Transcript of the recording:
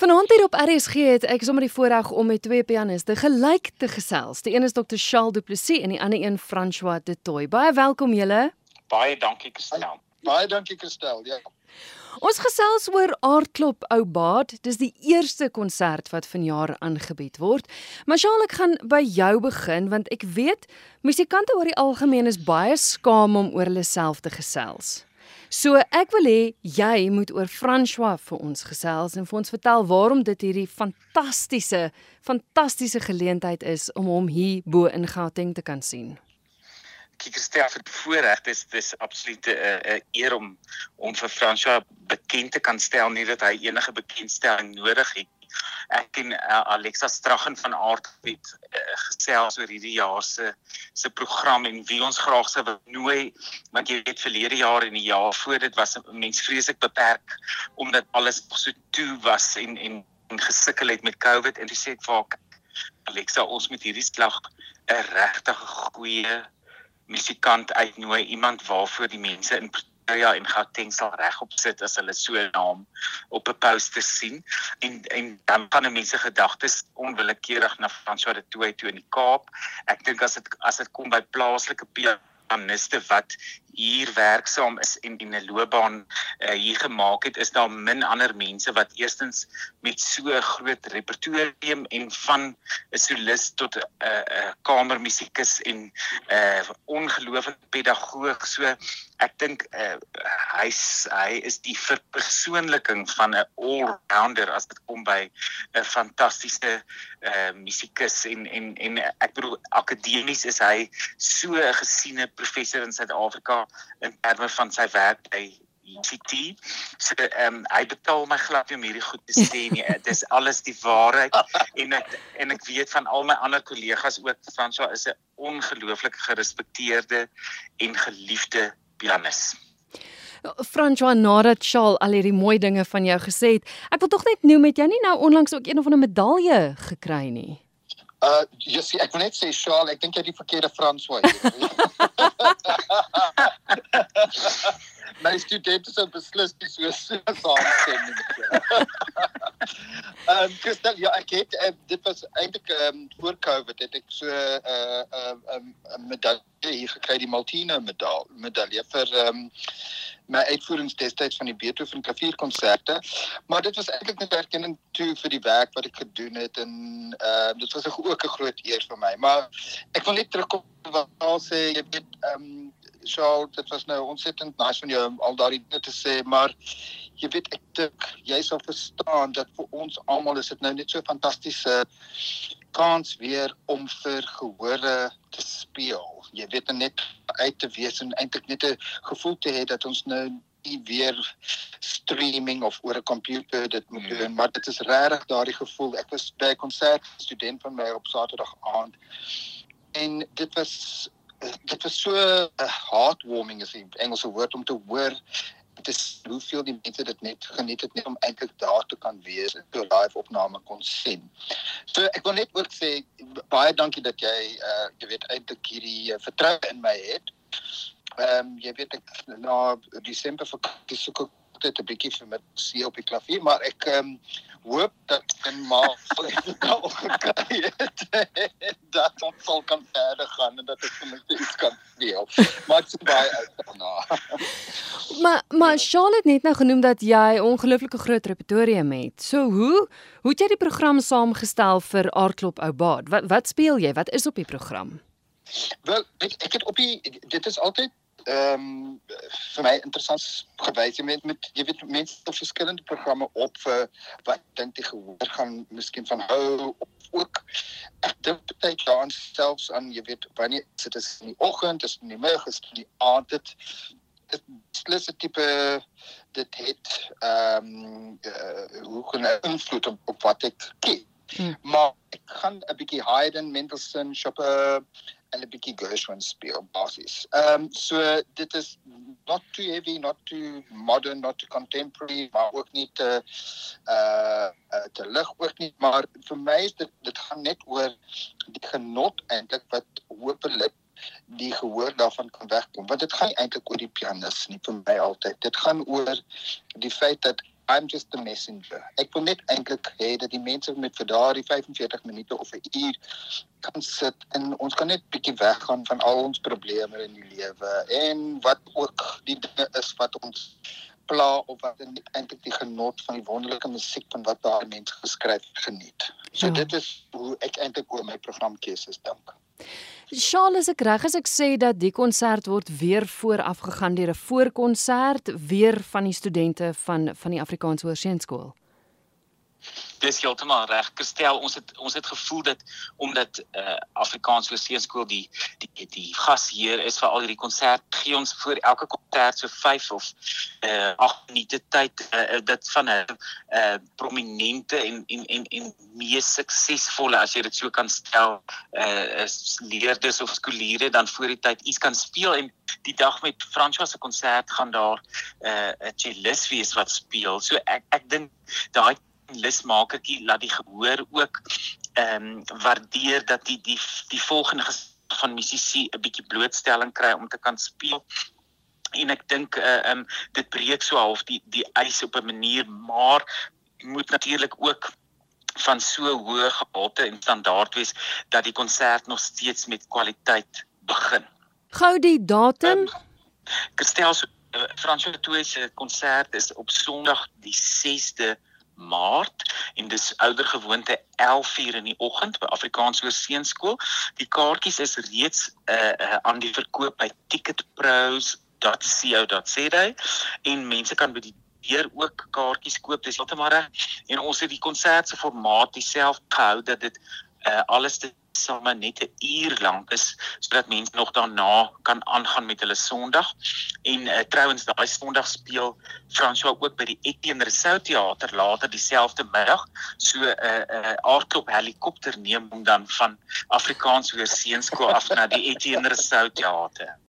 Vanaand hier op RSG het ek sommer die voorreg om met twee pianiste gelyk te gesels. Die een is Dr. Charles Du Plessis en die ander een François De Toey. Baie welkom julle. Baie dankie Christel. Baie dankie Christel. Ja. Ons gesels oor Aardklop Ou Baad. Dis die eerste konsert wat vanjaar aangebied word. Maar Charles, ek gaan by jou begin want ek weet musikante oor die algemeen is baie skaam om oor hulle self te gesels. So ek wil hê jy moet oor François vir ons gesels en vir ons vertel waarom dit hierdie fantastiese fantastiese geleentheid is om hom hier bo in Gauteng te kan sien. Kiekerstel vir die voorreg dis dis absoluut 'n uh, uh, eer om om vir François bekend te kan stel nie dat hy enige bekendstelling nodig het ek en uh, Alexa Straggen van Aardwet uh, gesels oor hierdie jaar se se program en wie ons graag sou nooi want jy weet verlede jaar en die jaar voor dit was mense vreeslik beperk omdat alles so toe was en en, en gesukkel het met COVID en dis sê ek vir Alexa ons moet hierdie slag 'n regtig goeie musikant uitnooi iemand waarvoor die mense in Pretoria en Gauteng sal regop sit as hulle so 'n naam op 'n poster sien en en dan gaan mense gedagtes onwillekeurig na François de Toey toe in die Kaap. Ek dink as dit as dit kom by plaaslike pianiste wat hier werksaam is en en 'n loopbaan uh, hier gemaak het, is daar min ander mense wat eerstens met so 'n groot repertorium en van 'n solis tot 'n uh, uh, kamermusikus en 'n uh, ongelooflike pedagoog. So ek dink uh, hy's hy is die verpersoonliking van 'n all-rounder as dit kom by 'n fantastiese uh, musikus en en en ek bedoel akademies is hy so 'n gesiene professor in Suid-Afrika in terme van sy werk by UCT. So ehm um, hy betaal my glad nie om hierdie goed te sê nie. Dit is alles die waarheid en ek en ek weet van al my ander kollegas ook François is 'n ongelooflik gerespekteerde en geliefde pianis. François nadat Charles al hierdie mooi dinge van jou gesê het, ek wil tog net noem het jy nie nou onlangs ook een of ander medalje gekry nie? Uh jy sê ek wil net sê Charles, ek dink jy het die verkeerde François. My studente sou beslis nie so saamstem nie. Ehm um, Christel, ja, ek het uh, dit was eintlik ehm um, voor Covid het ek so 'n uh, 'n uh, uh, medalje hier gekry, die Maltina medal, medalje vir ehm um, my uitvoerings destyds van die Beethoven klavierkonserte. Maar dit was eintlik net erkenning toe vir die werk wat ek gedoen het en ehm uh, dit was ook 'n groot eer vir my. Maar ek wil net terugkom wat al sê jy weet ehm um, Shaal, dit was nou ontsettend nice van jou om al daardie dinge te sê, maar jy weet ek dink jy sal verstaan dat vir ons almal is dit nou net so 'n fantastiese kans weer om vir gehore te speel. Jy weet net uit te wees en eintlik net 'n gevoel te hê dat ons nou nie weer streaming of oor 'n komputer dit moet hmm. doen, maar dit is regtig daardie gevoel. Ek was by 'n konsert student van my op Saterdag aand en dit was dit was so 'n uh, heartwarming as 'n Engelse woord om te hoor dit is hoeveel die mense dit net geniet het net om eintlik daar te kan wees en 'n live opname kon sien. So ek wil net ook sê baie dankie dat jy uh jy weet eintlik hierdie uh, vertroue in my het. Ehm um, jy weet ek na Desember vakansie soek ek dit 'n bietjie vir my see op die klavier, maar ek ehm um, hoop dat in Maart dit al gekry het. dat ons sal kan verder gaan en dat ek vir my iets kan speel. Maar ek sien baie uit daarna. Maar Charlotte net nou genoem dat jy ongelooflike groot repertorium het. So hoe hoe het jy die program saamgestel vir Aardklop Ou Baad? Wat wat speel jy? Wat is op die program? Wel, ek ek het op die dit is altyd ehm um, vir my interessant gewys jy met met jy weet mense op verskillende programme op vir wat dink die gehoor gaan miskien van hou of ook ek dink baie dan selfs aan jy weet wanneer dit is in die oggend is in die middag is in die aand dit dit is 'n tipe dit het ehm um, uh, hoe kan 'n invloed op, op wat ek kyk hmm. maar ek gaan 'n bietjie Haydn Mendelssohn Chopin en 'n bietjie Gershwin speel basies. Ehm um, so dit is not too heavy, not too modern, not too contemporary, maar ook nie te uh, uh te lig ook nie, maar vir my is dit dit gaan net oor die genot eintlik wat hopelik die gehoor daarvan kan wegkom want dit gaan eintlik oor die pianis nie vir my altyd dit gaan oor die feit dat I'm just a messenger. Ek wil net eintlik hê dat die mense met vir daardie 45 minute of 'n uur kan sit en ons kan net bietjie weggaan van al ons probleme in die lewe en wat ook die dinge is wat ons pla of wat eintlik die genot van die wonderlike musiek van wat daai mense geskryf geniet. So ja. dit is hoe ek eintlik oor my programkeuses dink. Charles, ek reg as ek sê dat die konsert word weer vooraf gegaan deur 'n voorkonsert weer van die studente van van die Afrikaanse Hoërseunskool. Dis heeltemal reg. Gestel, ons het ons het gevoel dat omdat uh Afrikaans Hoërskool die die die gasheer is vir al hierdie konsert, gee ons voor elke konsert so 5 of uh 8 minute tyd uh, dat van 'n uh prominente en en en en mees suksesvolle as jy dit so kan stel uh leerders of skooliere dan voor die tyd iets kan speel en die dag met François se konsert gaan daar 'n uh, 'n cellist wees wat speel. So ek ek dink daai lusmakertjie laat die gehoor ook ehm um, waardeer dat die die die volgende van musisi 'n bietjie blootstelling kry om te kan speel en ek dink uh, ehm um, dit breek so half die die ys op 'n manier maar moet natuurlik ook van so hoë gehalte en standaard wees dat die konsert nog steeds met kwaliteit begin. Gou die datum. Um, Kristel so, uh, Fransjo Tooi se konsert is op Sondag die 6de Maart en dis ouer gewoonte 11:00 in die oggend by Afrikaans Hoërseunskool. Die kaartjies is reeds uh, uh aan die verkoop by ticketpros.co.za en mense kan by die deur ook kaartjies koop. Dis heeltemal reg. En ons het die konsert se formaat dieselfde gehou dat dit uh alles sal maar net 'n uur lank is sodat mense nog daarna kan aangaan met hulle Sondag. En uh, trouens daai Sondag speel François ook by die Etienne Rousseau Theater later dieselfde middag. So 'n uh, 'n uh, aardklop helikopter neem hom dan van Afrikaans Hoërseunskool af na die Etienne Rousseau Theater.